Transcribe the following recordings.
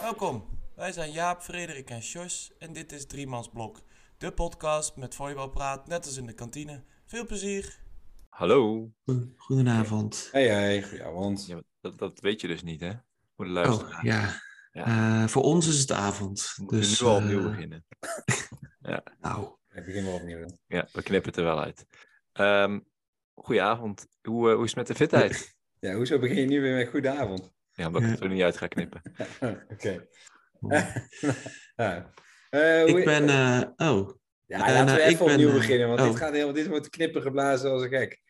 Welkom, wij zijn Jaap, Frederik en Sjors en dit is Driemansblok, de podcast met volleybalpraat net als in de kantine. Veel plezier! Hallo. Goedenavond. Hey, hey, goedenavond. Ja, dat, dat weet je dus niet, hè? Voor de Oh, luisteraar. ja. Ja. Eh, voor ons is het avond. We moeten Dus, nu al opnieuw eh, beginnen. Nou, Ik begin wel opnieuw. Ja, we knippen het er wel uit. Ehm goedenavond. Hoe, eh, hoe is het met de fitheid? Ja, hoezo begin je nu weer met goedenavond? Ja, omdat ik Ja. het er niet uit ga knippen. Oké. Ja. Eh, hoe- ik ben... eh, oh, Ja, eh, laten we even opnieuw eh, beginnen, want oh. dit, gaat helemaal, dit wordt knippen geblazen als een gek.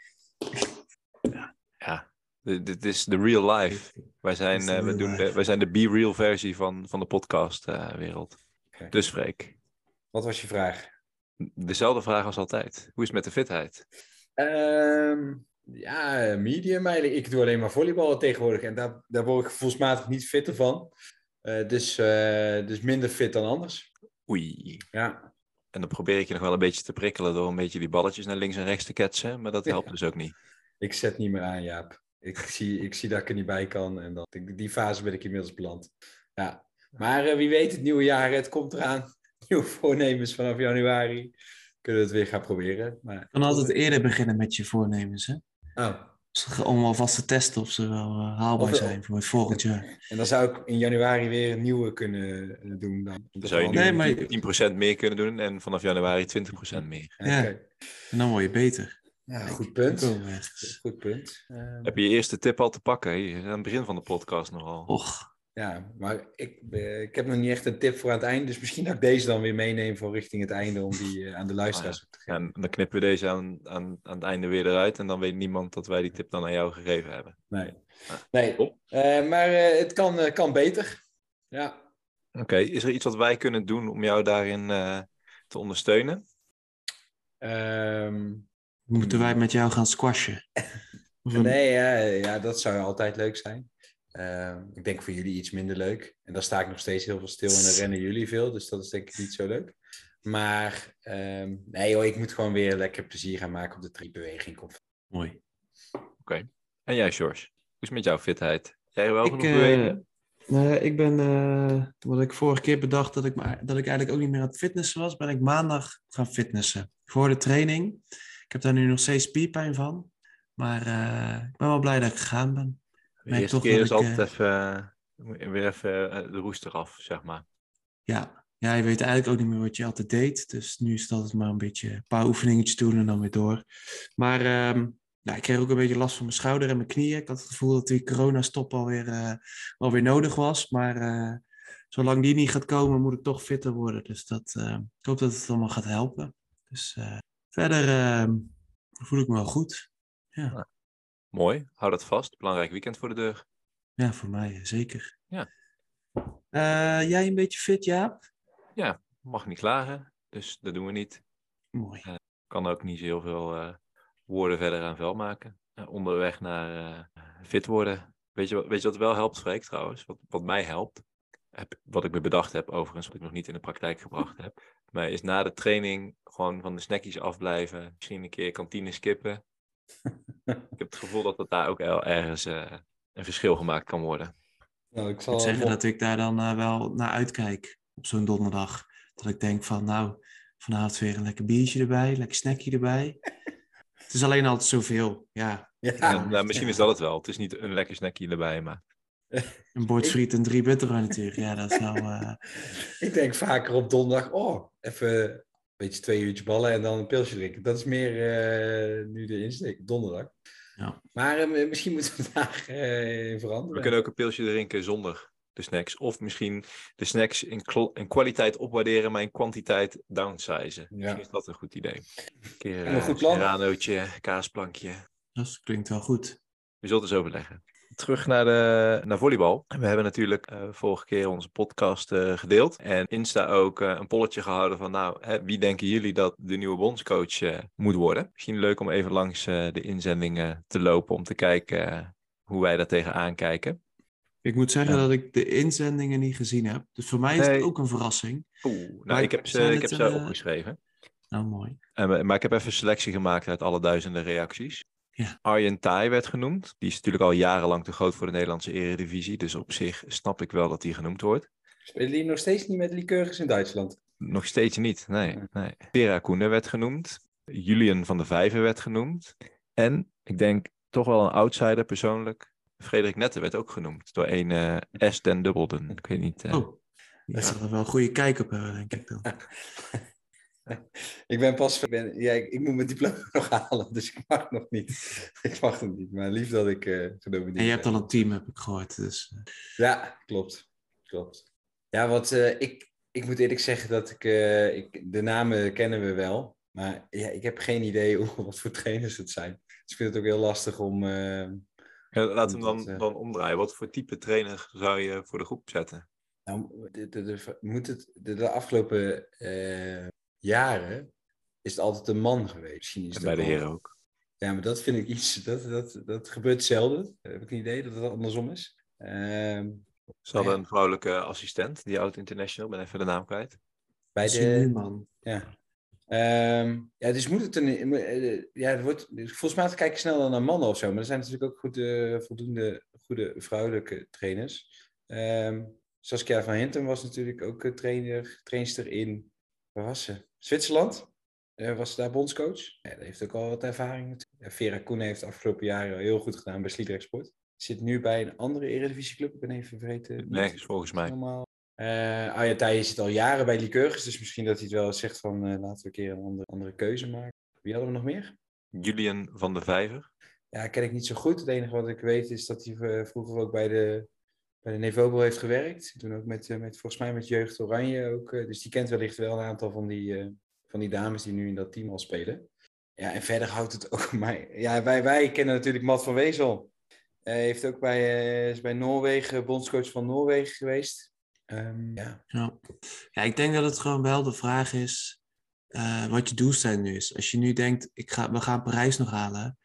Ja, dit, dit is de real life. Wij zijn, eh, we real doen de, wij zijn de be-real versie van, van de podcast-wereld. Oké. Dus Freek, Wat was je vraag? dezelfde vraag als altijd. Hoe is het met de fitheid? Ehm, ja, medium eigenlijk. Ik doe alleen maar volleyballen tegenwoordig en daar, daar word ik gevoelsmatig niet fitter van. Eh, dus, eh, dus minder fit dan anders. Oei. Ja. En dan probeer ik je nog wel een beetje te prikkelen door een beetje die balletjes naar links en rechts te ketsen. Maar dat Ja. helpt dus ook niet. Ik zet niet meer aan, Jaap. Ik zie, ik zie dat ik er niet bij kan en die, die fase ben ik inmiddels beland. Ja. Maar eh, wie weet, het nieuwe jaar, het komt eraan. Nieuwe voornemens vanaf januari. Kunnen we het weer gaan proberen. Maar, je kan altijd eerder beginnen met je voornemens, hè? Oh, Om alvast te testen of ze wel eh, haalbaar Of- zijn voor het volgend jaar. en dan zou ik in januari weer een nieuwe kunnen eh, doen. Dan. Dan zou je nu Nee, maar- 10% meer kunnen doen en vanaf januari 20% meer. Ja. En dan word je beter. Ja, goed punt. Goed punt. Heb je je eerste tip al te pakken? Hier, aan het begin van de podcast nogal. Och, ja, maar ik, eh, ik heb nog niet echt een tip voor aan het einde. Dus misschien dat ik deze dan weer meeneem voor richting het einde. Om die eh, aan de luisteraars te Ja, geven. en dan knippen we deze aan, aan, aan het einde weer eruit en dan weet niemand dat wij die tip dan aan jou gegeven hebben. Nee. nee. Eh, maar eh, het kan, kan beter. Ja. Oké, is er iets wat wij kunnen doen om jou daarin eh, te ondersteunen? Ehm, moeten wij met jou gaan squashen? Nee, ja, ja, dat zou altijd leuk zijn. Ehm, ik denk voor jullie iets minder leuk. En dan sta ik nog steeds heel veel stil en dan rennen jullie veel. Dus dat is denk ik niet zo leuk. Maar ehm, nee joh, ik moet gewoon weer lekker plezier gaan maken op de triebeweging. Mooi. En jij, George? Hoe is het met jouw fitheid? Jij wel Ik, genoeg bewegen? Nou, ik ben, eh, wat ik vorige keer bedacht dat ik, maar, dat ik eigenlijk ook niet meer aan het fitnessen was, ben ik maandag gaan fitnessen. Voor de training. Ik heb daar nu nog steeds spierpijn van. Maar eh, ik ben wel blij dat ik gegaan ben. De eerste toch keer dat is ik, altijd eh, even, eh, weer even eh, de roest eraf, zeg maar. Ja. ja, je weet eigenlijk ook niet meer wat je altijd deed. Dus nu is het altijd maar een beetje een paar oefeningetjes doen en dan weer door. Maar ehm, nou, ik kreeg ook een beetje last van mijn schouder en mijn knieën. Ik had het gevoel dat die coronastop alweer, eh alweer nodig was. Maar zolang die niet gaat komen, moet ik toch fitter worden. Dus dat, ik hoop dat het allemaal gaat helpen. Dus verder ehm, voel ik me wel goed. Ja, Mooi, hou dat vast. Belangrijk weekend voor de deur. ja voor mij eh, zeker. Ja. Eh, jij een beetje fit, Jaap? Mag niet klagen, dus dat doen we niet. Mooi. kan ook niet zo heel veel eh, woorden verder aan vuil maken. Eh, onderweg naar eh, fit worden. Weet je, wat, weet je wat wel helpt, Freek, trouwens? Wat, wat mij helpt, heb, wat ik me bedacht heb, overigens, wat ik nog niet in de praktijk gebracht heb. Maar is na de training gewoon van de snackies afblijven. Misschien een keer kantine skippen. Ik heb het gevoel dat dat daar ook wel ergens eh, een verschil gemaakt kan worden. Nou, ik zal moet zeggen dat ik daar dan eh, wel naar uitkijk op zo'n donderdag. Dat ik denk van, nou, vanavond weer een lekker biertje erbij, lekker snackje erbij. Het is alleen altijd zoveel. Ja, Ja, Ja, nou, misschien is dat het wel. Het is niet een lekker snackje erbij, maar een bord friet en drie bitterrood natuurlijk. Ja, dat is nou... eh, ik denk vaker op donderdag, oh, even beetje twee uurtjes ballen en dan een pilsje drinken. Dat is meer eh, nu de insteek, op donderdag. Ja. Maar eh, misschien moeten we daar eh, veranderen. we kunnen ook een pilsje drinken zonder de snacks. Of misschien de snacks in, kwaliteit opwaarderen, maar in kwantiteit downsizen. Misschien is dat een goed idee. Een keer Een een goed plan. serranootje, kaasplankje. dat klinkt wel goed. We zullen het eens overleggen. Terug naar, de, naar volleybal. We hebben natuurlijk eh, vorige keer onze podcast eh, gedeeld. En Insta ook eh, een polletje gehouden van... nou, hè, wie denken jullie dat de nieuwe bondscoach moet worden? Misschien leuk om even langs eh, de inzendingen te lopen... om te kijken hoe wij daar tegenaan kijken. Ik moet zeggen Ja. dat ik de inzendingen niet gezien heb. Dus voor mij is het ook een verrassing. Oeh, nou, Maar ik heb ze, ik heb ze opgeschreven. Nou, mooi. En, maar ik heb even een selectie gemaakt uit alle duizenden reacties. Ja. Arjen Thai werd genoemd. Die is natuurlijk al jarenlang te groot voor de Nederlandse eredivisie. Dus op zich snap ik wel dat hij genoemd wordt. Spelen die nog steeds niet met Lycurgus in Duitsland? Nog steeds niet, nee. nee. Vera Koenen werd genoemd. Julian van der Vijven werd genoemd. En ik denk toch wel een outsider persoonlijk. Frederik Nette werd ook genoemd door een uh, S. den Dubbelden. Ik weet niet. Uh... Oh, die zal er wel een goede kijk op hebben, denk ik dan. ik ben pas, ben, ja, ik, ik, moet mijn diploma nog halen, dus ik mag nog niet. ik mag het niet, maar lief dat ik uh, genomineerd En je hebt al een team, heb ik gehoord. Dus, uh... Ja, klopt. klopt. Ja, wat uh, ik, ik moet eerlijk zeggen dat ik, ik, de namen kennen we wel, maar ja, ik heb geen idee hoe, wat voor trainers het zijn. Dus ik vind het ook heel lastig om... Ja, laat hem dan, dan omdraaien. Wat voor type trainer zou je voor de groep zetten? Nou, de, de, de, moet het, de, de afgelopen uh, jaren is het altijd een man geweest. Misschien is en bij de heren ook. Ja, maar dat vind ik iets, dat, dat, dat gebeurt zelden. Heb ik een idee dat het andersom is. Uh, Ze hadden ja. een vrouwelijke assistent, die oud international, ben even de naam kwijt. Bij de man. Ja. Um, ja, dus moet het een. Ja, het wordt, volgens mij kijken sneller naar mannen of zo. Maar er zijn natuurlijk ook goed, uh, voldoende goede vrouwelijke trainers. Um, Saskia van Hinten was natuurlijk ook trainer, trainster in. Waar was ze? Zwitserland. Uh, was daar bondscoach. Ja, dat heeft ook al wat ervaring. Vera Koenen heeft de afgelopen jaren heel goed gedaan bij Sliedrecht Sport. Zit nu bij een andere eredivisieclub. Ik ben even vergeten. Nee, volgens mij. Normaal. Uh, Thij zit al jaren bij Lycurgus, dus misschien dat hij het wel zegt van uh, laten we een keer een andere, andere keuze maken. Wie hadden we nog meer? Julian van der Vijver. Ja, ken ik niet zo goed. Het enige wat ik weet is dat hij uh, vroeger ook bij de, bij de Nevobel heeft gewerkt. Toen ook met, met volgens mij met Jeugd Oranje ook. dus die kent wellicht wel een aantal van die, van die dames die nu in dat team al spelen. Ja, en verder houdt het ook mij. Ja, wij, wij kennen natuurlijk Matt van Wezel. Hij heeft ook bij, is bij Noorwegen, bondscoach van Noorwegen geweest. Um, ja. Ja. ja, ik denk dat het gewoon wel de vraag is wat je doelstelling nu is. Als je nu denkt, ik ga, we gaan Parijs nog halen,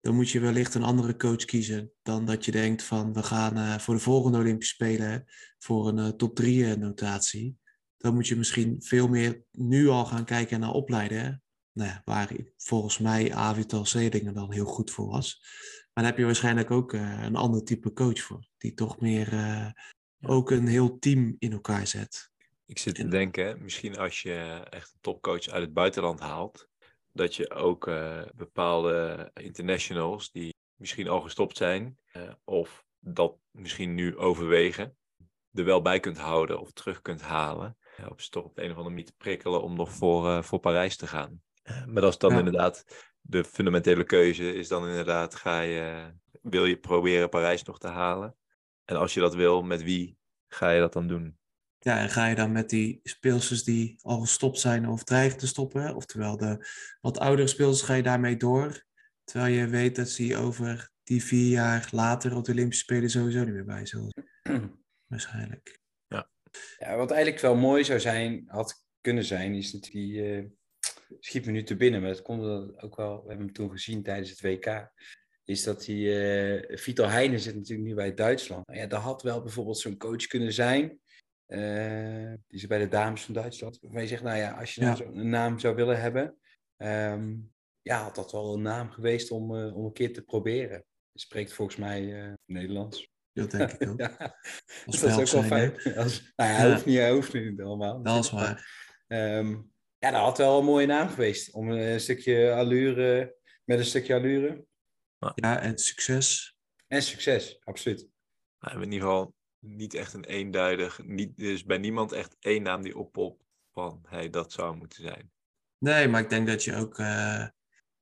dan moet je wellicht een andere coach kiezen dan dat je denkt van we gaan uh, voor de volgende Olympische Spelen voor een uh, top 3 notatie. Dan moet je misschien veel meer nu al gaan kijken naar opleiden. Nou ja, waar volgens mij Avital Zedingen dan heel goed voor was. Maar dan heb je waarschijnlijk ook een ander type coach voor. Die toch meer ook een heel team in elkaar zet. Ik zit te denken, misschien als je echt een topcoach uit het buitenland haalt, dat je ook uh, bepaalde internationals die misschien al gestopt zijn, uh, of dat misschien nu overwegen, er wel bij kunt houden of terug kunt halen. Of ze toch op de een of andere manier te prikkelen om nog voor, uh, voor Parijs te gaan. maar dat is dan ja. inderdaad de fundamentele keuze, is dan inderdaad, ga je, wil je proberen Parijs nog te halen? En als je dat wil, met wie ga je dat dan doen? Ja, en ga je dan met die speelsters die al gestopt zijn of dreigen te stoppen? Oftewel, de wat oudere speelsters ga je daarmee door. Terwijl je weet dat ze over die vier jaar later op de Olympische Spelen sowieso niet meer bij zullen. Waarschijnlijk. Ja. ja, wat eigenlijk wel mooi zou zijn, had kunnen zijn, is natuurlijk die... Uh, schiet me nu te binnen, maar dat komt ook wel... We hebben hem toen gezien tijdens het WK is dat die uh, Vital Heijnen zit natuurlijk nu bij Duitsland. Nou ja, daar had wel bijvoorbeeld zo'n coach kunnen zijn. Uh, die is bij de dames van Duitsland. Waarvan je zegt, nou ja, als je ja. nou zo'n naam zou willen hebben. Um, ja, had dat wel een naam geweest om, uh, om een keer te proberen. Je spreekt volgens mij Nederlands. Dat denk ik ook. ja, dat is ook wel fijn. Als, nou ja, ja. Hoeft niet, hoeft niet allemaal. Dat is waar. Um, ja, dat had wel een mooie naam geweest. Om een stukje allure, met een stukje allure. Ja, en succes. En succes, absoluut. Nou, in ieder geval niet echt een eenduidig, niet, dus bij niemand echt één naam die oppopt van, hey, dat zou moeten zijn. Nee, maar ik denk dat je ook, uh,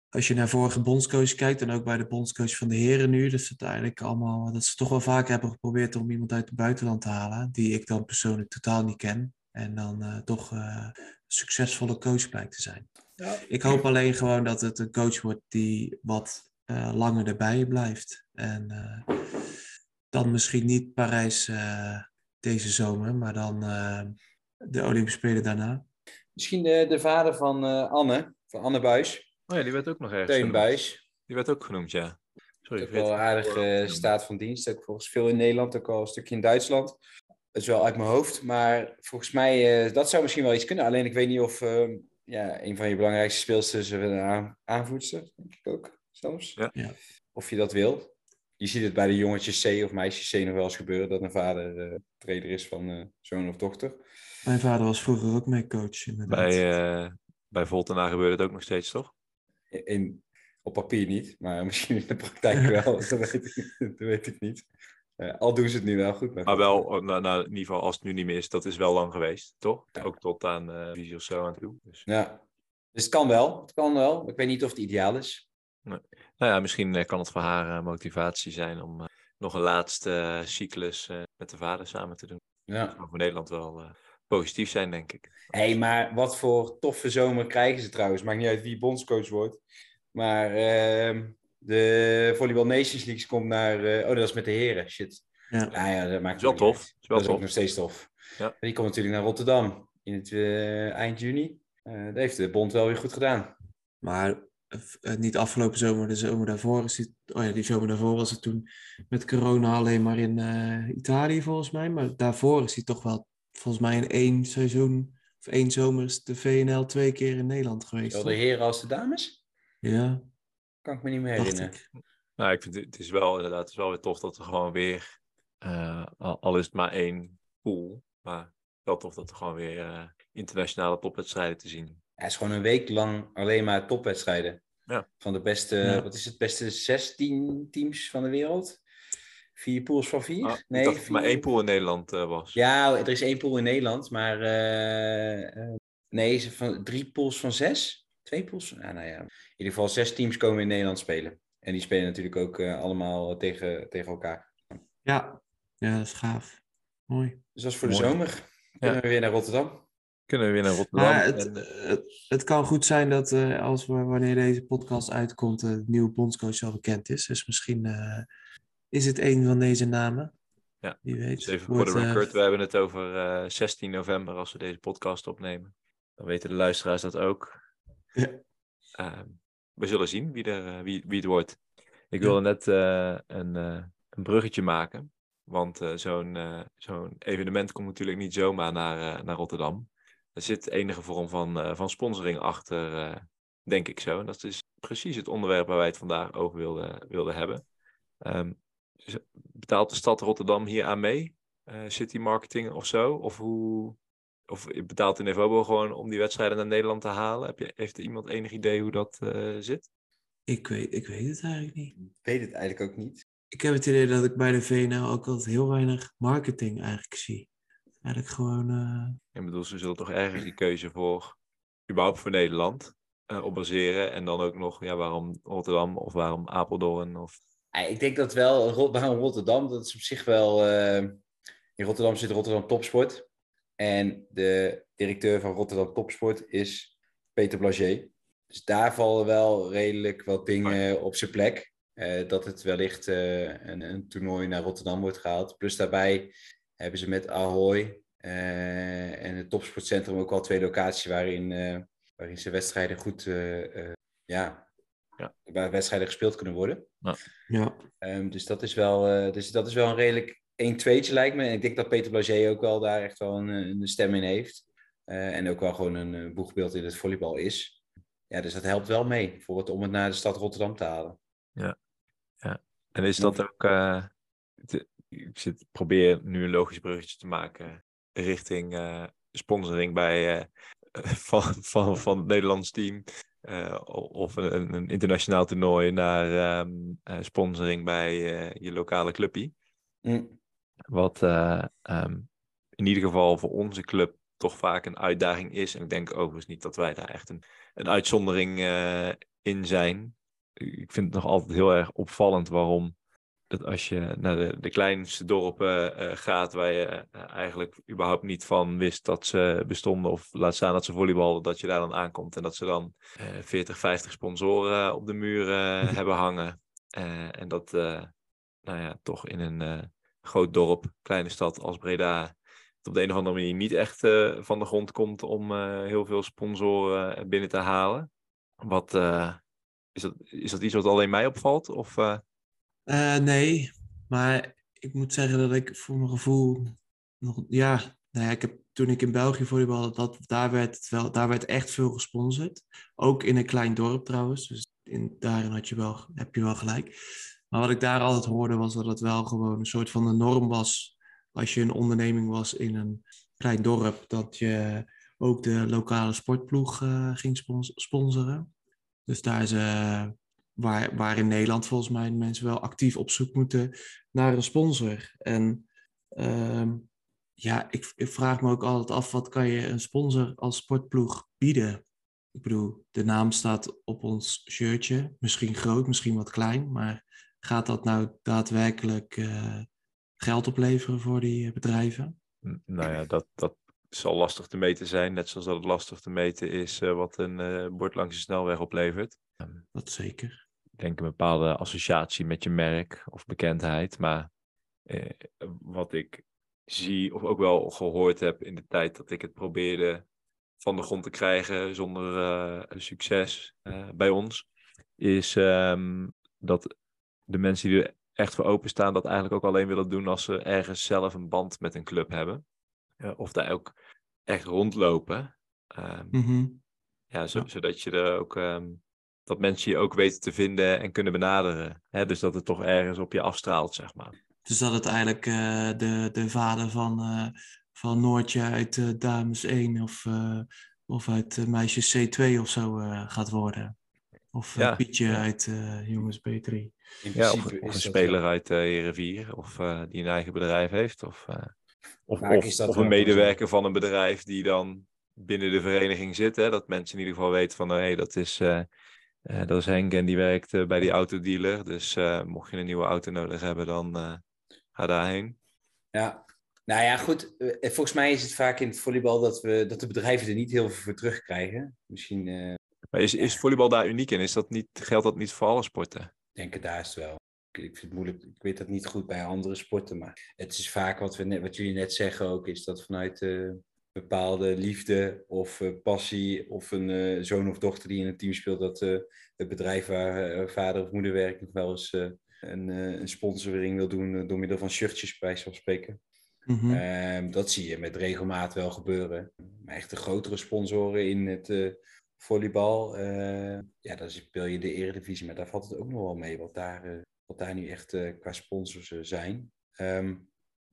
als je naar vorige bondscoach kijkt en ook bij de bondscoach van de heren nu, dat ze het eigenlijk allemaal, dat ze toch wel vaak hebben geprobeerd om iemand uit het buitenland te halen, die ik dan persoonlijk totaal niet ken. En dan uh, toch uh, een succesvolle coach blijkt te zijn. Ja. Ik hoop alleen gewoon dat het een coach wordt die wat uh, langer erbij blijft. En uh, dan misschien niet Parijs uh, deze zomer, maar dan de Olympische Spelen daarna. Misschien de, de vader van Anne, van Anne Buis. Oh ja, die werd ook nog ergens Teun Buis. Die werd ook genoemd, ja. Sorry, ik wel een aardige staat van dienst. Ook volgens veel in Nederland, ook al een stukje in Duitsland. Dat is wel uit mijn hoofd, maar volgens mij, dat zou misschien wel iets kunnen. Alleen ik weet niet of ja, een van je belangrijkste speelsters een aanvoerster, denk ik ook. soms. Ja. Ja. Of je dat wil. Je ziet het bij de jongetjes C of meisjes C nog wel eens gebeuren dat een vader eh trainer is van eh, zoon of dochter. Mijn vader was vroeger ook mee coach, inderdaad. Bij, eh bij Voltenaar gebeurt het ook nog steeds, toch? In, op papier niet, maar misschien in de praktijk wel. dat, weet ik, dat weet ik niet. Eh, al doen ze het nu wel goed. Maar wel, oh, nou, nou, in ieder geval, als het nu niet meer is, dat is wel lang geweest, toch? Ja. Ook tot aan eh visie of zo aan toe. Dus, Ja. Dus het kan wel. Het kan wel. Ik weet niet of het ideaal is. Nou ja, misschien eh, kan het voor haar eh, motivatie zijn om eh, nog een laatste cyclus eh, met de vader samen te doen. Ja. Dat zou voor Nederland wel eh, positief zijn, denk ik. Hé, hey, maar wat voor toffe zomer krijgen ze trouwens? Maakt niet uit wie bondscoach wordt. Maar ehm, de Volleyball Nations League komt naar... eh, oh, dat is met de heren. Shit. Ja. Nou ja, dat maakt Het is wel tof. is wel dat is ook nog steeds tof. Ja. Die komt natuurlijk naar Rotterdam in het eh, eind juni. Eh, dat heeft de bond wel weer goed gedaan. Maar eh, niet afgelopen zomer, de zomer daarvoor is die, oh ja, die zomer daarvoor was het toen met corona alleen maar in eh, Italië volgens mij. Maar daarvoor is hij toch wel volgens mij in één seizoen of één zomer is de VNL twee keer in Nederland geweest. Zowel de heren als de dames? Ja, Kan ik me niet meer herinneren. ik. Nou, ik vind het, is wel inderdaad, het is wel weer tof dat er gewoon weer, eh, al, al is het maar één pool, maar wel tof dat er gewoon weer internationale topwedstrijden te zien. Ja, het is gewoon een week lang alleen maar topwedstrijden. Ja. Van de beste, Ja. wat is het, beste 16 teams van de wereld? Vier pools van vier? Ah, ik nee, dacht dat er maar één pool in Nederland eh, was. Ja, er is één pool in Nederland, maar eh, eh, nee, ze van, drie pools van zes? Twee pools? Ah, nou ja. In ieder geval zes teams komen in Nederland spelen. En die spelen natuurlijk ook allemaal tegen, tegen elkaar. Ja. ja, dat is gaaf. Mooi. Dus dat is voor de zomer. Kunnen we weer naar Rotterdam? Kunnen we weer naar Rotterdam. Maar het, en, het, het kan goed zijn dat eh, als we, wanneer deze podcast uitkomt, de nieuwe bondscoach al bekend is. Dus misschien eh, is het een van deze namen. Ja, Wie weet. dus even voor de eh, record, we hebben het over eh, 16 november als we deze podcast opnemen. Dan weten de luisteraars dat ook. Ja. Ehm, we zullen zien wie, er, wie, wie het wordt. Ik wilde net eh, een, een bruggetje maken. Want eh, zo'n zo'n evenement komt natuurlijk niet zomaar naar, naar Rotterdam. Er zit enige vorm van, eh, van sponsoring achter, eh, denk ik zo. En dat is precies het onderwerp waar wij het vandaag over wilden, wilden hebben. Ehm, betaalt de stad Rotterdam hier aan mee? Eh, city marketing of zo? Of hoe... Of betaalt de Nevobo gewoon om die wedstrijden naar Nederland te halen? Heb je, heeft iemand enig idee hoe dat eh, zit? ik, weet, ik weet het eigenlijk niet. Ik weet het eigenlijk ook niet. Ik heb het idee dat ik bij de VNL ook altijd heel weinig marketing eigenlijk zie. Eigenlijk gewoon... eh, Ik bedoel, ze zullen toch ergens die keuze voor, überhaupt voor Nederland, eh, op baseren. En dan ook nog, ja, waarom Rotterdam of waarom Apeldoorn? Of... Ik denk dat wel, waarom Rotterdam, dat is op zich wel. eh, in Rotterdam zit Rotterdam Topsport. En de directeur van Rotterdam Topsport is Peter Blager. Dus daar vallen wel redelijk wat dingen op zijn plek. Eh, dat het wellicht eh, een, een toernooi naar Rotterdam wordt gehaald. Plus daarbij hebben ze met Ahoy eh, en het Topsportcentrum ook al twee locaties waarin, eh, waarin ze wedstrijden goed. eh, eh, ja, Ja. waar wedstrijden gespeeld kunnen worden. ja. Ehm, dus, dat is wel, eh, dus dat is wel een redelijk 1-2'tje lijkt me. En ik denk dat Peter Blager ook wel daar echt wel een, een stem in heeft. Eh, en ook wel gewoon een boegbeeld in het volleybal is. Ja, dus dat helpt wel mee voor het, om het naar de stad Rotterdam te halen. En is dat ook, eh, ik zit, probeer nu een logisch bruggetje te maken richting eh, sponsoring bij, eh, van, van, van het Nederlands team. eh, of een, een internationaal toernooi naar ehm, eh, sponsoring bij je lokale clubje. Mm. Wat eh, ehm, in ieder geval voor onze club toch vaak een uitdaging is. En ik denk overigens niet dat wij daar echt een, een uitzondering in zijn. Ik vind het nog altijd heel erg opvallend waarom dat als je naar de, de kleinste dorpen eh, gaat, waar je eh, eigenlijk überhaupt niet van wist dat ze bestonden, of laat staan dat ze volleyballen, dat je daar dan aankomt en dat ze dan eh 40, 50 sponsoren op de muur eh, hebben hangen. Eh, en dat, eh, nou ja, toch in een eh, groot dorp, kleine stad als Breda, het op de een of andere manier niet echt eh, van de grond komt om eh, heel veel sponsoren binnen te halen. Wat, eh, is, dat, is dat iets wat alleen mij opvalt? Of, eh, Eh, nee, maar ik moet zeggen dat ik voor mijn gevoel nog, ja, nou ik heb toen ik in België volleybalde, dat, daar werd wel, daar werd echt veel gesponsord. Ook in een klein dorp trouwens. Dus in, daarin had je wel, heb je wel gelijk. Maar wat ik daar altijd hoorde was dat het wel gewoon een soort van de norm was. Als je een onderneming was in een klein dorp, dat je ook de lokale sportploeg uh, ging spons sponsoren. Dus daar is, uh, waar, waar in Nederland volgens mij mensen wel actief op zoek moeten naar een sponsor. En uh, ja, ik, ik, vraag me ook altijd af, wat kan je een sponsor als sportploeg bieden? Ik bedoel, de naam staat op ons shirtje, misschien groot, misschien wat klein, maar gaat dat nou daadwerkelijk uh, geld opleveren voor die bedrijven? Nou ja, dat, dat zal lastig te meten zijn, net zoals dat het lastig te meten is uh, wat een uh, bord langs de snelweg oplevert. Dat zeker. Ik denk een bepaalde associatie met je merk of bekendheid, maar eh, wat ik zie of ook wel gehoord heb in de tijd dat ik het probeerde van de grond te krijgen zonder uh, succes uh, bij ons, is um, dat de mensen die er echt voor openstaan, dat eigenlijk ook alleen willen doen als ze ergens zelf een band met een club hebben. Uh, of daar ook echt rondlopen. Um, mm -hmm. ja, zo, ja, zodat je er ook um, dat mensen je ook weten te vinden en kunnen benaderen. Hè? Dus dat het toch ergens op je afstraalt, zeg maar. Dus dat het eigenlijk uh, de, de vader van, uh, van Noortje uit uh, Dames 1 of, of uit Meisjes C2 of zo gaat worden. Of Ja. Pietje uit Jongens B3. In Ja, of, principe of is een speler wel. uit uh, Heerenvier, of eh, die een eigen bedrijf heeft. Of, eh, of, of, een zo. medewerker van een bedrijf die dan binnen de vereniging zit. Hè? Dat mensen in ieder geval weten van, hé, hey, dat, is, eh, dat is Henk en die werkt eh, bij die autodealer. Dus eh, mocht je een nieuwe auto nodig hebben, dan ga daarheen. Ja, nou ja, goed. Volgens mij is het vaak in het volleybal dat, we, dat de bedrijven er niet heel veel voor terugkrijgen. Misschien Maar is, is volleybal daar uniek in? Is dat niet, geldt dat niet voor alle sporten? denk ik daar is het wel. Ik, ik vind het moeilijk. Ik weet dat niet goed bij andere sporten, maar het is vaak wat, we net, wat jullie net zeggen ook, is dat vanuit eh, bepaalde liefde of eh, passie of een eh, zoon of dochter die in een team speelt, dat eh, het bedrijf waar vader of moeder werkt nog wel eens een, een sponsoring wil doen door middel van shirtjes, bij van spreken. Mhm. Ehm, dat zie je met regelmaat wel gebeuren. Maar echt de grotere sponsoren in het volleybal, ja, dan speel je de eredivisie. Maar daar valt het ook nog wel mee, wat daar, wat daar nu echt qua sponsors zijn. Ehm,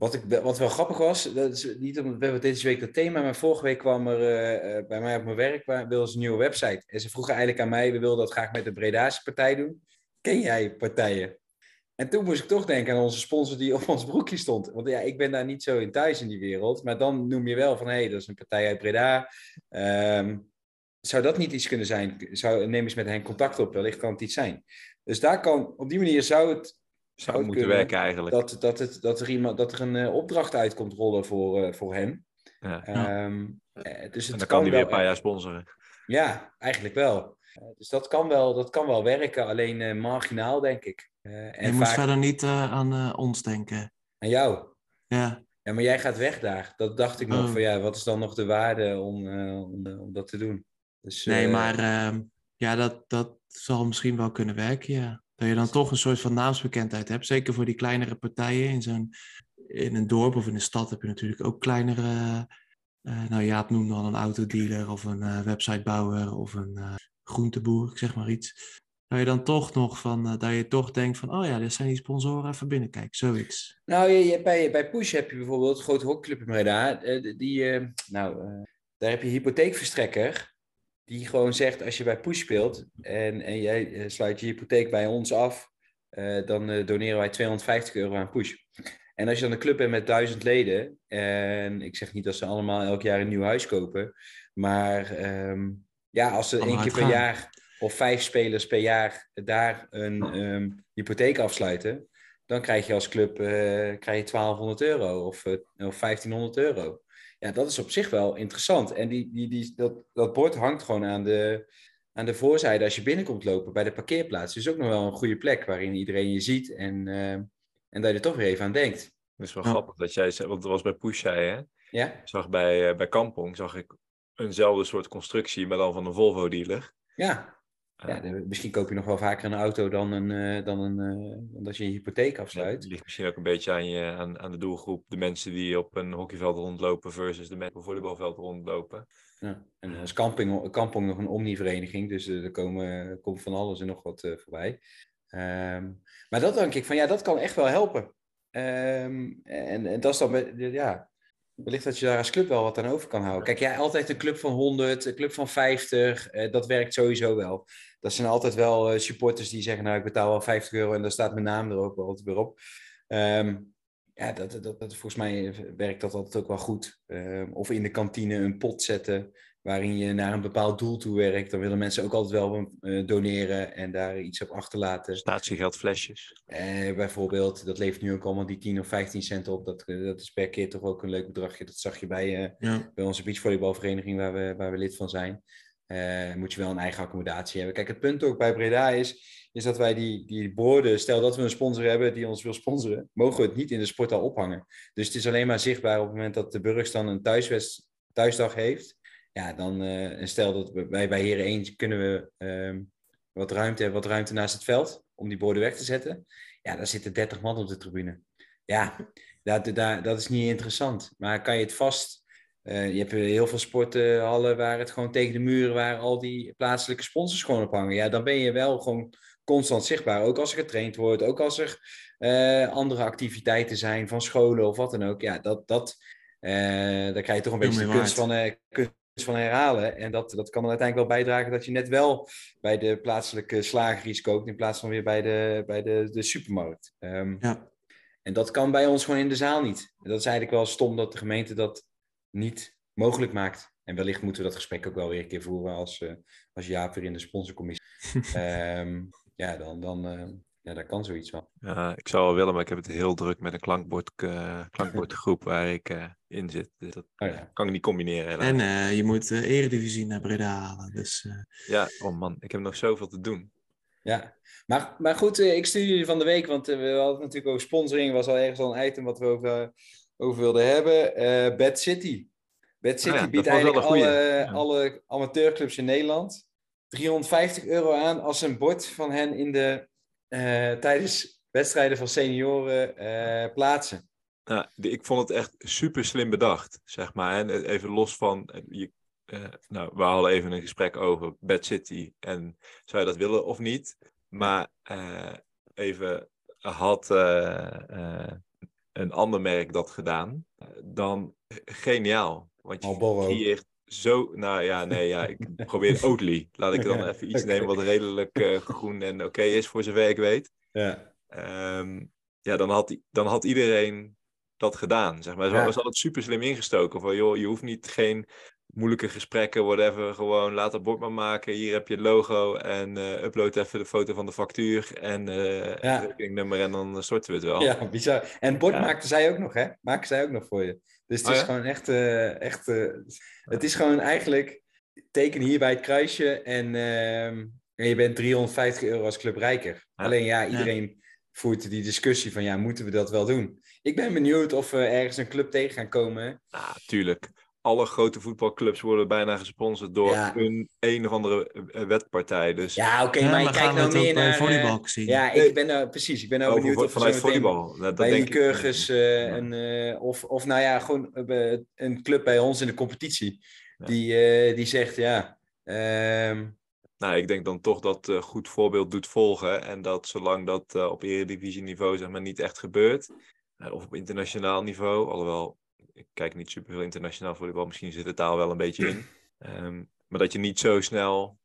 wat, ik, wat wel grappig was, dat is niet omdat we hebben deze week dat thema, maar vorige week kwam er eh, eh, bij mij op mijn werk, waar, wilden een nieuwe website. En ze vroegen eigenlijk aan mij, we wilden dat graag met de Bredaanse partij doen. Ken jij partijen? En toen moest ik toch denken aan onze sponsor die op ons broekje stond. Want ja, ik ben daar niet zo in thuis in die wereld. Maar dan noem je wel van, hé, hey, dat is een partij uit Breda. Ehm, zou dat niet iets kunnen zijn? Zou, neem eens met hen contact op, wellicht kan het iets zijn. Dus daar kan, op die manier zou het, Zou moeten kunnen werken eigenlijk. dat, dat, het, dat, er, iemand, dat er een eh, opdracht uit komt rollen voor, eh, voor hen. Ja. Ehm, eh, dus het En dan kan die weer een paar jaar sponsoren. Ja, eigenlijk wel. Dus dat kan wel, dat kan wel werken, alleen eh, marginaal, denk ik. Eh, en je moet vaak verder niet eh, aan eh, ons denken. aan jou. Ja, Ja, maar jij gaat weg daar. Dat dacht ik nog Oh. van ja, wat is dan nog de waarde om, eh, om, om dat te doen? Dus, nee, maar ehm, ja, dat, dat zal misschien wel kunnen werken, ja. Dat je dan toch een soort van naamsbekendheid hebt. Zeker voor die kleinere partijen in zo'n in een dorp of in een stad heb je natuurlijk ook kleinere. eh nou, Jaap noemde al een autodealer of een eh, websitebouwer of een eh, groenteboer, zeg maar iets. Dat je dan toch nog van, dat je toch denkt van, oh ja, dit zijn die sponsoren, even binnenkijken, zoiets. Nou, je, je, bij, bij Push heb je bijvoorbeeld grote hockeyclub in Breda. die, nou, daar heb je hypotheekverstrekker. Die gewoon zegt, als je bij Push speelt en, en jij eh, sluit je hypotheek bij ons af, eh, dan eh, doneren wij 250 euro aan Push. En als je dan een club bent met duizend leden, en ik zeg niet dat ze allemaal elk jaar een nieuw huis kopen, maar ehm, ja, als ze één keer per jaar of vijf spelers per jaar daar een ehm, hypotheek afsluiten, dan krijg je als club krijg je 1200 euro of, of 1500 euro. Ja, dat is op zich wel interessant. En die, die, die, dat, dat bord hangt gewoon aan de, aan de voorzijde als je binnenkomt lopen bij de parkeerplaats. Dus ook nog wel een goede plek waarin iedereen je ziet en, eh, en dat je er toch weer even aan denkt. Dat is wel Ja. grappig dat jij zei, want dat was bij Push, zei je, hè? Ja? Ik zag bij, eh, bij Kampong zag ik eenzelfde soort constructie, maar dan van een Volvo-dealer. Ja. Ja, de- misschien koop je nog wel vaker een auto dan, een, eh, dan, een, eh, dan dat je een hypotheek afsluit. Het ligt misschien ook een beetje aan, je, aan, aan de doelgroep. De mensen die op een hockeyveld rondlopen versus de mensen op een volleybalveld rondlopen. Ja. En als camping, camping nog een omnivereniging, dus eh, er komen, komt van alles en nog wat eh, voorbij. Ehm, maar dat denk ik van, ja, dat kan echt wel helpen. Ehm, en, en dat is dan, met- ja, wellicht dat je daar als club wel wat aan over kan houden. Kijk, ja, altijd een club van 100, een club van 50, eh, dat werkt sowieso wel. Dat zijn altijd wel eh, supporters die zeggen, nou, ik betaal wel 50 euro en daar staat mijn naam er ook wel altijd weer op. Ehm, ja, dat, dat, dat, volgens mij werkt dat altijd ook wel goed. Ehm, of in de kantine een pot zetten waarin je naar een bepaald doel toe werkt. Dan willen mensen ook altijd wel eh, doneren en daar iets op achterlaten. Statiegeldflesjes. Eh, bijvoorbeeld, dat levert nu ook allemaal die 10 of 15 cent op. Dat, eh, dat is per keer toch ook een leuk bedragje. Dat zag je bij, eh, Ja. bij onze beachvolleybalvereniging waar we, waar we lid van zijn. Eh, moet je wel een eigen accommodatie hebben. Kijk, het punt ook bij Breda is, is dat wij die, die borden, stel dat we een sponsor hebben die ons wil sponsoren, mogen we het niet in de sporthal ophangen. Dus het is alleen maar zichtbaar op het moment dat de Burgs dan een thuiswest, thuisdag heeft. Ja, dan, en stel dat we, wij bij Heren 1 kunnen we ehm, wat, ruimte, hebben, wat ruimte naast het veld om die borden weg te zetten. Ja, daar zitten 30 man op de tribune. Ja, dat, dat, dat is niet interessant. Maar kan je het vast eh, je hebt heel veel sporthallen waar het gewoon tegen de muren, waar al die plaatselijke sponsors gewoon op hangen. Ja, dan ben je wel gewoon constant zichtbaar. Ook als er getraind wordt, ook als er eh, andere activiteiten zijn van scholen of wat dan ook. Ja, dat, dat, eh, daar krijg je toch een beetje de kunst van, kunst van herhalen. En dat, dat kan er uiteindelijk wel bijdragen dat je net wel bij de plaatselijke slager iets koopt in plaats van weer bij de, bij de, de supermarkt. Ehm, Ja. en dat kan bij ons gewoon in de zaal niet. En dat is eigenlijk wel stom dat de gemeente dat niet mogelijk maakt. En wellicht moeten we dat gesprek ook wel weer een keer voeren als, eh als Jaap weer in de sponsorcommissie. Ehm, ja, dan, dan, eh, ja, dan kan zoiets wel. Ja, ik zou wel willen, maar ik heb het heel druk met een klankbord, eh, klankbordgroep waar ik eh, in zit. Dus dat Oh ja. kan ik niet combineren helaas. En eh, je moet de eredivisie naar Breda halen. Dus eh, Ja, oh man, ik heb nog zoveel te doen. Ja, maar, maar goed, eh, ik stuur jullie van de week, want eh, we hadden het natuurlijk over sponsoring, was al ergens al een item wat we over, eh, over wilden hebben. Eh Bad City. Bad City Oh ja, biedt dat eigenlijk alle. Ja. alle amateurclubs in Nederland 350 euro aan als ze een bord van hen in de, eh, tijdens wedstrijden van senioren eh, plaatsen. Ja, de- ik vond het echt super slim bedacht, zeg maar. En even los van, eh, je, eh, nou, we hadden even een gesprek over Bad City en zou je dat willen of niet? Maar eh, even, had eh, eh, een ander merk dat gedaan, eh, dan geniaal. Want je Marlboro. creëert zo, nou ja, nee, ja, ik probeer Oatly. Laat ik dan Ja, even iets nemen wat redelijk eh, groen en oké is, voor zover ik weet. Ja, Ehm, ja, dan had, dan had iedereen dat gedaan. Zeg maar. Zo Ja. was altijd super slim ingestoken. Van joh, je hoeft niet geen moeilijke gesprekken, whatever. Gewoon laat dat bord maar maken. Hier heb je het logo en eh, upload even de foto van de factuur en eh Ja. het rekeningnummer en dan storten we het wel. ja bizar. En het bord Ja. maakten zij ook nog, hè? Maken zij ook nog voor je. Dus het Oh is ja? gewoon echt, eh, echt eh, het is gewoon eigenlijk teken hier bij het kruisje en, ehm, en je bent 350 euro als club rijker. Ja. Alleen ja, iedereen voert die discussie van ja, moeten we dat wel doen? Ik ben benieuwd of we ergens een club tegen gaan komen. Nou, tuurlijk. Alle grote voetbalclubs worden bijna gesponsord door Ja. een een of andere eh, wetpartij. Dus Ja, oké, ja, maar kijkt we nou ook meer naar... eh, volleybal zien. ja, ik ben nou, precies, ik ben nou over- benieuwd of vanuit volleybal. Nou, dat bij denk ik- eh, een, eh, of, of nou ja, gewoon eh, een club bij ons in de competitie. Ja. Die, eh, die zegt ja. ehm, Nou, ik denk dan toch dat eh goed voorbeeld doet volgen. En dat zolang dat eh, op eredivisieniveau zeg maar niet echt gebeurt. eh, of op internationaal niveau. Alhoewel, ik kijk niet superveel internationaal volleybal. Misschien zit de taal wel een beetje in. Ehm, maar dat je niet zo snel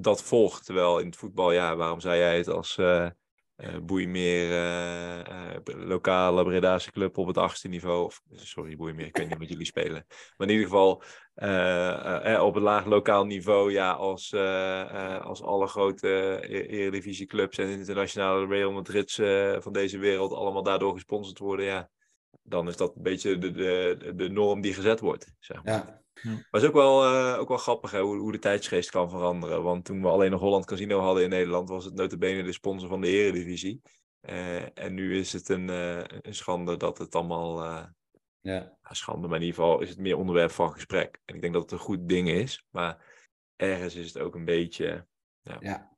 dat volgt. Terwijl in het voetbal, ja, waarom zei jij het als eh eh Boeimeer, eh, lokale Bredaanse club op het achtste niveau. Of, sorry, Boeimeer, ik weet niet wat jullie spelen. Maar in ieder geval eh, op een laag lokaal niveau, ja, als, als alle grote e- eredivisieclubs en internationale Real Madrid's van deze wereld allemaal daardoor gesponsord worden, ja, dan is dat een beetje de, de, de norm die gezet wordt. Zeg maar. ja. Maar het is ook wel, eh, ook wel grappig hè, hoe, hoe de tijdsgeest kan veranderen. Want toen we alleen nog Holland Casino hadden in Nederland, was het notabene de sponsor van de Eredivisie. Eh, en nu is het een, eh, een schande dat het allemaal... eh, ja. ja, schande, maar in ieder geval is het meer onderwerp van gesprek. En ik denk dat het een goed ding is, maar ergens is het ook een beetje... Ja.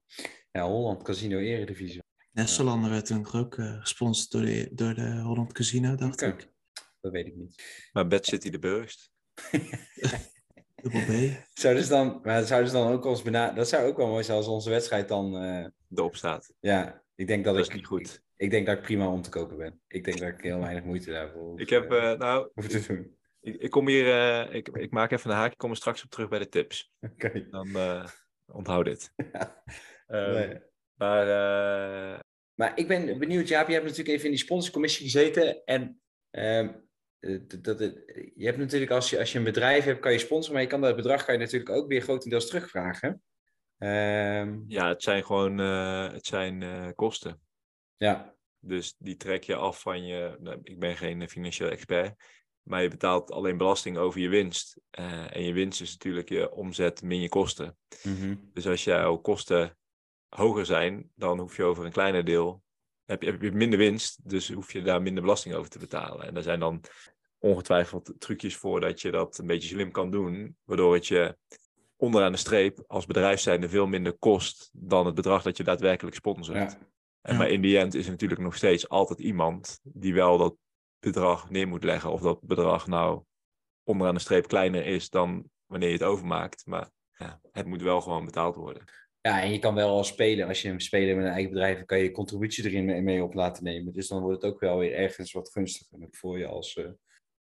Ja, Holland Casino Eredivisie. Nestelander werd toen ook uh, gesponsord door de, door de Holland Casino, dacht ik. Dat weet ik niet. Maar Bad City de Burgst. Dubbel B. Zouden ze dan, maar zouden ze dan ook ons benaderen? Dat zou ook wel mooi zijn als onze wedstrijd dan. eh, Erop staat. ja, ik denk dat, Dat ik. is niet goed. Ik, ik denk dat ik prima om te kopen ben. Ik denk dat ik heel weinig moeite daarvoor hoef, Ik heb, eh, eh, nou, hoef te doen. ik, ik kom hier, eh, ik, ik maak even een haakje, ik kom er straks op terug bij de tips. Oké. Dan eh, onthoud dit. Ja. Ehm, Nee. Maar eh, Maar ik ben benieuwd, Jaap, je hebt natuurlijk even in die sponsorcommissie gezeten. En ehm, eh, dat, dat, je hebt natuurlijk, als je, als je een bedrijf hebt, kan je sponsoren. Maar je kan dat bedrag kan je natuurlijk ook weer grotendeels terugvragen. Ehm, ja, het zijn gewoon eh, het zijn, kosten. ja, Dus die trek je af van je. nou, ik ben geen financieel expert. Maar je betaalt alleen belasting over je winst. En je winst is natuurlijk je omzet min je kosten. Mhm. Dus als jouw kosten hoger zijn, dan hoef je over een kleiner deel. Heb je, heb je minder winst, dus hoef je daar minder belasting over te betalen. En daar zijn dan ongetwijfeld trucjes voor dat je dat een beetje slim kan doen. Waardoor het je onderaan de streep als bedrijf zijnde veel minder kost dan het bedrag dat je daadwerkelijk sponsort. ja. En Ja. maar in die end is er natuurlijk nog steeds altijd iemand die wel dat bedrag neer moet leggen. Of dat bedrag nou onderaan de streep kleiner is dan wanneer je het overmaakt. Maar ja, het moet wel gewoon betaald worden. Ja, en je kan wel als speler, als je een speler met een eigen bedrijf, kan je je contributie erin mee, op laten nemen. Dus dan wordt het ook wel weer ergens wat gunstiger voor je als, eh,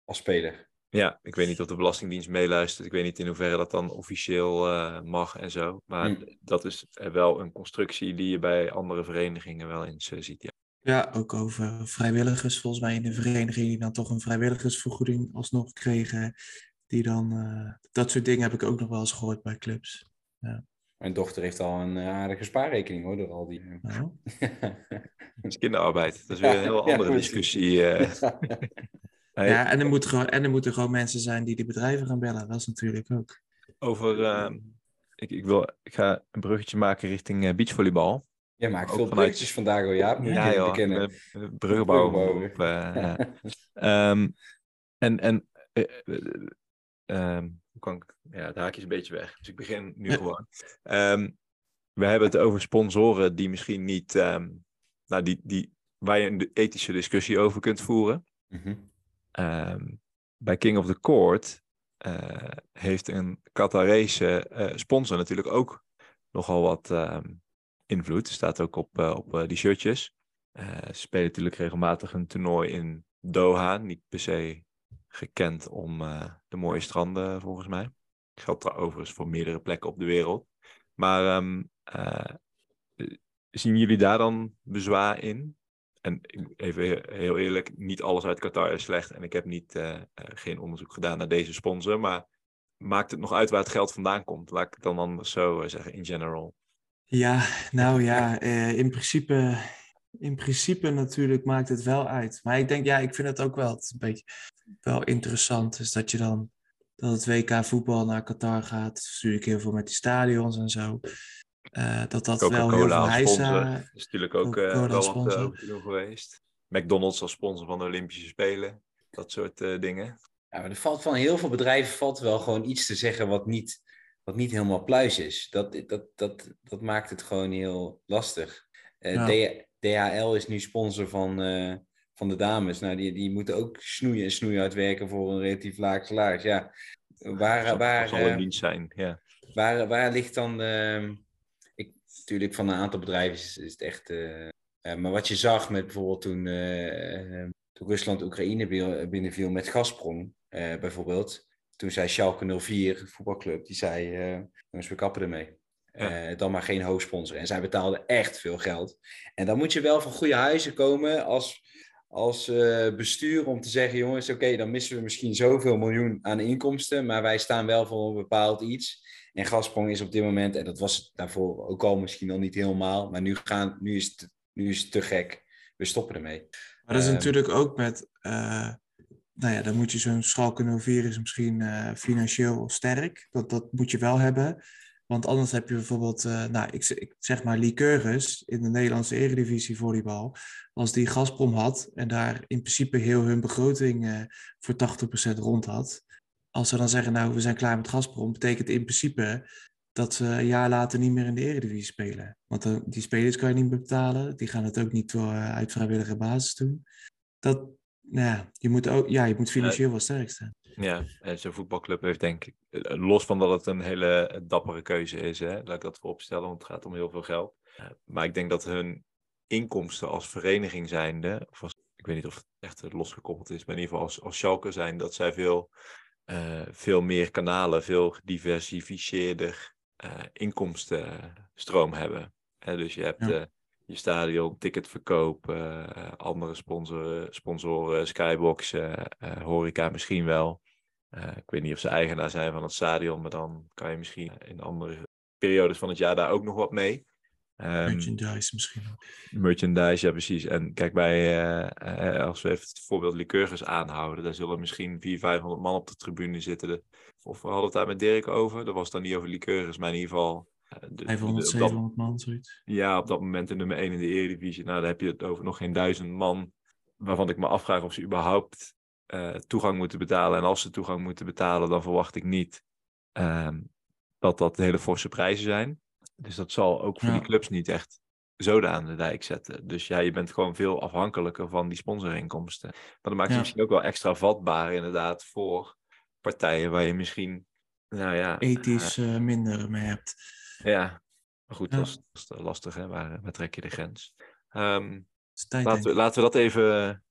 als speler. Ja, ik weet niet of de Belastingdienst meeluistert. Ik weet niet in hoeverre dat dan officieel eh, mag en zo. Maar Hm. dat is eh, wel een constructie die je bij andere verenigingen wel eens ziet. Ja. Ja, ook over vrijwilligers. Volgens mij in de vereniging die dan toch een vrijwilligersvergoeding alsnog kregen. Die dan, eh, dat soort dingen heb ik ook nog wel eens gehoord bij clubs. Mijn dochter heeft al een eh, aardige spaarrekening hoor, door al die... Nou, Dat is kinderarbeid. Dat is weer een heel Ja, andere discussie. eh. Ja, en er, moet gewoon, en er moeten gewoon mensen zijn die die bedrijven gaan bellen. Dat is natuurlijk ook. Over, ehm, ik, ik, wil, ik ga een bruggetje maken richting eh, beachvolleybal. Je maakt Ook veel vanuit- bruggetjes vandaag Jaap. Moet Ja, je joh, bekennen. eh, op, eh, ja. Ehm, en en hoe kan ik, ja, het haakje is een beetje weg, dus ik begin nu gewoon. Ehm, we hebben het over sponsoren die misschien niet, ehm, nou, die, die, waar je een ethische discussie over kunt voeren. Mhm. Bij King of the Court eh, heeft een Qatarese eh, sponsor natuurlijk ook nogal wat invloed. staat ook op, eh, op die shirtjes. Ze spelen natuurlijk regelmatig een toernooi in Doha. Niet per se gekend om eh, de mooie stranden, volgens mij. Geldt daar overigens voor meerdere plekken op de wereld. Maar ehm, eh, zien jullie daar dan bezwaar in? En even he- heel eerlijk, niet alles uit Qatar is slecht. En ik heb niet, eh, geen onderzoek gedaan naar deze sponsor. Maar maakt het nog uit waar het geld vandaan komt? Laat ik het dan anders zo zeggen, in general. Ja, nou ja, in, principe, in principe natuurlijk maakt het wel uit. Maar ik denk, ja, ik vind het ook wel het een beetje wel interessant. Is dat je dan dat het WK voetbal naar Qatar gaat. Dat is natuurlijk heel veel met die stadions en zo. Eh, dat dat wel heel veel Coca-Cola als heisa... sponsor. Dat is natuurlijk ook eh, Coca-Cola wel wat eh, geweest. McDonald's als sponsor van de Olympische Spelen. Dat soort eh, dingen. Ja, maar er valt van heel veel bedrijven valt wel gewoon iets te zeggen wat niet, wat niet helemaal pluis is. Dat, dat, dat, dat maakt het gewoon heel lastig. Eh, Ja. DHL is nu sponsor van, eh, van de dames. Nou, die, die moeten ook snoeien en snoeien uitwerken voor een relatief laag salaris. Ja, waar, Zal, waar, zal eh, dienst zijn, ja. Waar, waar ligt dan. ehm, ik, natuurlijk, van een aantal bedrijven is, is het echt. eh, eh, maar wat je zag met bijvoorbeeld toen, eh, eh, toen Rusland Oekraïne bi- binnenviel met Gazprom, eh, bijvoorbeeld. Toen zei Schalke 04, een voetbalclub, die zei: eh jongens, we kappen ermee. Ja. Eh, dan maar geen hoofdsponsor. En zij betaalden echt veel geld. En dan moet je wel van goede huizen komen als, als eh, bestuur om te zeggen: jongens, oké, dan missen we misschien zoveel miljoen aan inkomsten. Maar wij staan wel voor een bepaald iets. En Gazprom is op dit moment, en dat was het daarvoor ook al misschien al niet helemaal, maar nu, gaan, nu, is, het, nu is het te gek. We stoppen ermee. Maar dat is Ehm. natuurlijk ook met, eh, nou ja, dan moet je zo'n Schalke 04 is misschien eh, financieel sterk. Dat, dat moet je wel hebben. Want anders heb je bijvoorbeeld, eh, nou, ik, ik zeg maar Lycurgus in de Nederlandse Eredivisie volleybal. Als die Gazprom had en daar in principe heel hun begroting eh, voor 80% rond had. Als ze dan zeggen, nou, we zijn klaar met Gazprom, betekent in principe dat ze een jaar later niet meer in de Eredivisie spelen. Want dan, die spelers kan je niet meer betalen. Die gaan het ook niet uh, uit vrijwillige basis doen. Dat, ja, je moet, ook, ja, je moet financieel wel sterk staan. Ja, en zo'n voetbalclub heeft denk ik, eh, los van dat het een hele dappere keuze is, hè, laat ik dat vooropstellen, want het gaat om heel veel geld. Maar ik denk dat hun inkomsten als vereniging zijnde, of als, ik weet niet of het echt losgekoppeld is, maar in ieder geval als, als Schalke zijn, dat zij veel, uh, veel meer kanalen, veel gediversifieerder inkomstenstroom hebben. dus je hebt ja. Je stadion, ticketverkoop, andere sponsoren, sponsoren Skybox, horeca misschien wel. Uh, ik weet niet of ze eigenaar zijn van het stadion, maar dan kan je misschien in andere periodes van het jaar daar ook nog wat mee. Um, merchandise misschien ook. Merchandise, ja precies. En kijk, bij, uh, als we even het voorbeeld Lycurgus aanhouden, daar zullen misschien 400, 500 man op de tribune zitten. Of we hadden het daar met Dirk over. Dat was dan niet over Lycurgus, maar in ieder geval... De, 500, 700 man, zoiets. Ja, op dat moment de nummer 1 in de Eredivisie. Nou, daar heb je het over nog geen duizend man. Waarvan ik me afvraag of ze überhaupt uh, toegang moeten betalen. En als ze toegang moeten betalen, dan verwacht ik niet uh, dat dat hele forse prijzen zijn. Dus dat zal ook voor ja. die clubs niet echt zoden aan de dijk zetten. Dus ja, je bent gewoon veel afhankelijker van die sponsorinkomsten. Maar dat maakt ja. je misschien ook wel extra vatbaar inderdaad voor partijen waar je misschien, nou ja... Ethisch uh, minder mee hebt. Ja, maar goed, ja. dat, is, dat, is, lastig hè, waar, waar trek je de grens? Um, tijd, laten, we, laten, we dat even,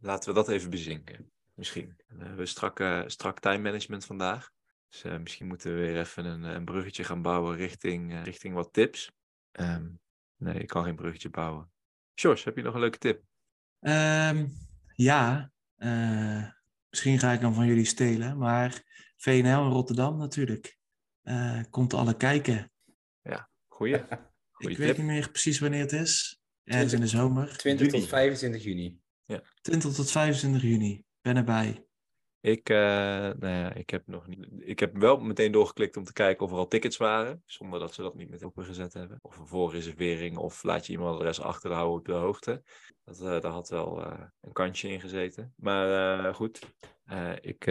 laten we dat even bezinken misschien. We hebben strak, uh, strak time management vandaag. Dus uh, misschien moeten we weer even een, een bruggetje gaan bouwen richting, uh, richting wat tips. Um, nee, ik kan geen bruggetje bouwen. Sjors, heb je nog een leuke tip? Um, ja, misschien ga ik dan van jullie stelen. Maar VNL in Rotterdam natuurlijk. komt alle kijken. Goeie. ik weet niet meer precies wanneer het is. Ergens in de zomer. 20 juni. tot 25 juni. Ja. 20 tot 25 juni ben erbij. Ik, uh, nou ja, ik heb nog niet. Ik heb wel meteen doorgeklikt om te kijken of er al tickets waren. Zonder dat ze dat niet met opengezet hebben. Of een voorreservering. Of laat je e-mailadres achterhouden op de hoogte. Dat, uh, daar had wel uh, een kantje in gezeten. Maar goed, ik,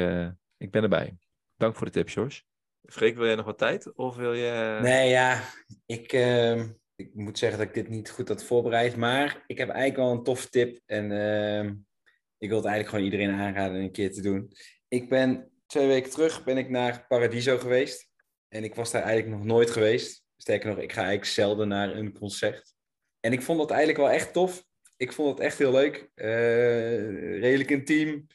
ik ben erbij. Dank voor de tip, George. Freek, wil jij nog wat tijd? Of wil je. Nee, ja. Ik, ehm, ik moet zeggen dat ik dit niet goed had voorbereid. Maar ik heb eigenlijk wel een toffe tip. En ehm, ik wil het eigenlijk gewoon iedereen aanraden een keer te doen. Ik ben twee weken terug ben ik naar Paradiso geweest. En ik was daar eigenlijk nog nooit geweest. Sterker nog, ik ga eigenlijk zelden naar een concert. En ik vond dat eigenlijk wel echt tof. Ik vond het echt heel leuk. Uh, redelijk intiem.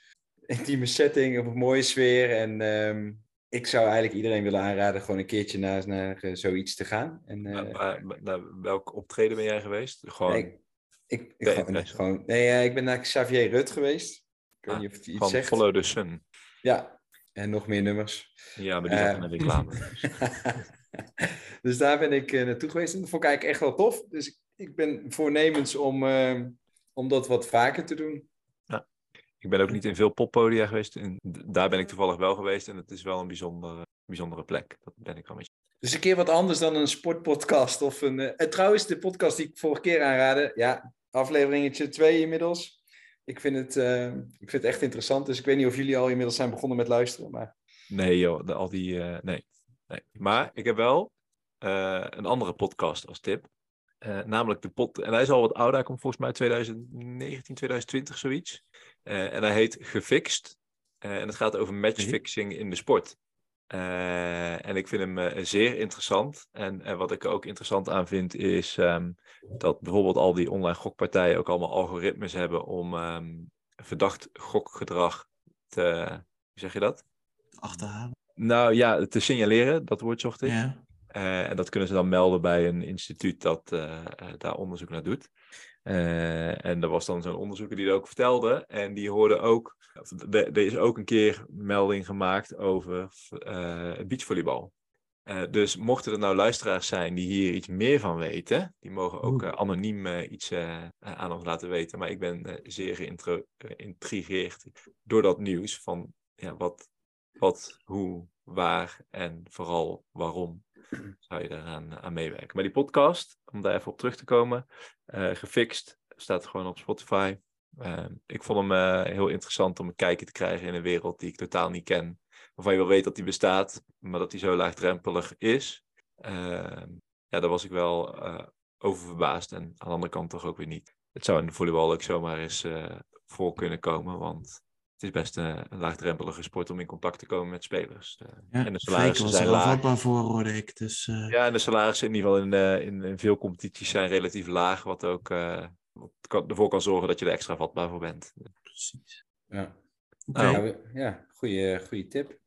Intieme setting, op een mooie sfeer. En um, ik zou eigenlijk iedereen willen aanraden gewoon een keertje naar, naar uh, zoiets te gaan. En, uh, naar, naar welk optreden ben jij geweest? Gewoon... Nee, ik, ik, gewoon, nee, gewoon, nee, ik ben naar Xavier Rut geweest. Ik weet ah, niet of het iets van zegt. Follow the Sun. Ja, en nog meer nummers. Ja, maar die uh, reclame. dus daar ben ik naartoe geweest en dat vond ik eigenlijk echt wel tof. Dus ik, ik ben voornemens om, om dat wat vaker te doen. Ik ben ook niet in veel poppodia geweest. En daar ben ik toevallig wel geweest en het is wel een bijzondere, bijzondere plek. Dat ben ik wel met je. Dus een keer wat anders dan een sportpodcast. Of een, uh, trouwens, de podcast die ik vorige keer aanraadde. Ja, afleveringetje 2 inmiddels. Ik vind, het, uh, ik vind het echt interessant. Dus ik weet niet of jullie al inmiddels zijn begonnen met luisteren. Maar... Nee joh, al die... Uh, nee. nee. Maar ik heb wel uh, een andere podcast als tip. namelijk de pod... En hij is al wat ouder. Hij komt volgens mij uit 2019, 2020 zoiets. En hij heet Gefixt. en het gaat over matchfixing in de sport. Uh, en ik vind hem zeer interessant. En, wat ik er ook interessant aan vind, is um, dat bijvoorbeeld al die online gokpartijen ook allemaal algoritmes hebben om um, verdacht gokgedrag te. Hoe zeg je dat? Achterhalen. Nou ja, te signaleren, dat woord zocht ik. Ja. En dat kunnen ze dan melden bij een instituut dat daar onderzoek naar doet. Uh, en er was dan zo'n onderzoeker die dat ook vertelde. En die hoorde ook. Er is ook een keer melding gemaakt over uh, beachvolleybal. Uh, dus mochten er nou luisteraars zijn die hier iets meer van weten, die mogen ook anoniem iets aan ons laten weten. Maar ik ben zeer geïntrigeerd door dat nieuws van ja, wat, wat, hoe, waar en vooral waarom zou je daaraan aan meewerken. Maar die podcast, om daar even op terug te komen, uh, gefixt, staat gewoon op Spotify. Uh, ik vond hem uh, heel interessant om een kijkje te krijgen in een wereld die ik totaal niet ken. Waarvan je wel weet dat die bestaat, maar dat die zo laagdrempelig is. Ehm, ja, daar was ik wel eh, over verbaasd. En aan de andere kant toch ook weer niet. Het zou in de volleybal ook zomaar eens eh, voor kunnen komen. Want het is best een, een laagdrempelige sport om in contact te komen met spelers. Eh, Ja, en de salarissen zijn wel laag. vatbaar voor, hoorde ik. Dus eh, Ja, en de salarissen in ieder geval in, eh, in, in veel competities zijn relatief laag. Wat ook eh, wat kan, ervoor kan zorgen dat je er extra vatbaar voor bent. precies. Ja, Oké, Nou. ja, goede, goede tip.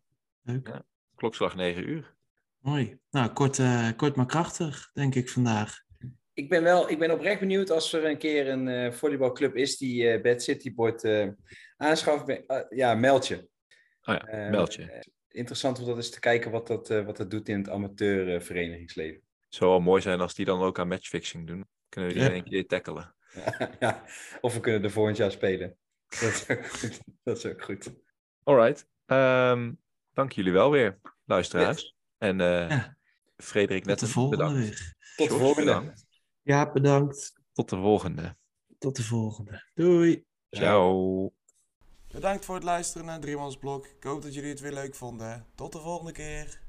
leuk. Klokslag 9 uur. Mooi. Nou, kort, eh, kort maar krachtig, denk ik vandaag. Ik ben, wel, ik ben oprecht benieuwd als er een keer een eh, volleybalclub is die eh Bad City Board eh aanschaft. Ja, meld je. Oh ja, meld je. interessant om dat eens te kijken wat dat, eh, wat dat doet in het amateurverenigingsleven. Het zou wel mooi zijn als die dan ook aan matchfixing doen. Kunnen we die Ja. in één keer tackelen. ja, of we kunnen er volgend jaar spelen. Dat is ook goed. Dat is ook goed. Alright. Ehm, dank jullie wel weer, luisteraars. En eh Ja. Frederik Tot de net volgende bedankt. weer. Tot de volgende. bedankt. Ja, bedankt. Tot de volgende. Tot de volgende. Doei. Ciao. Bedankt voor het luisteren naar Driemansblok. Ik hoop dat jullie het weer leuk vonden. Tot de volgende keer.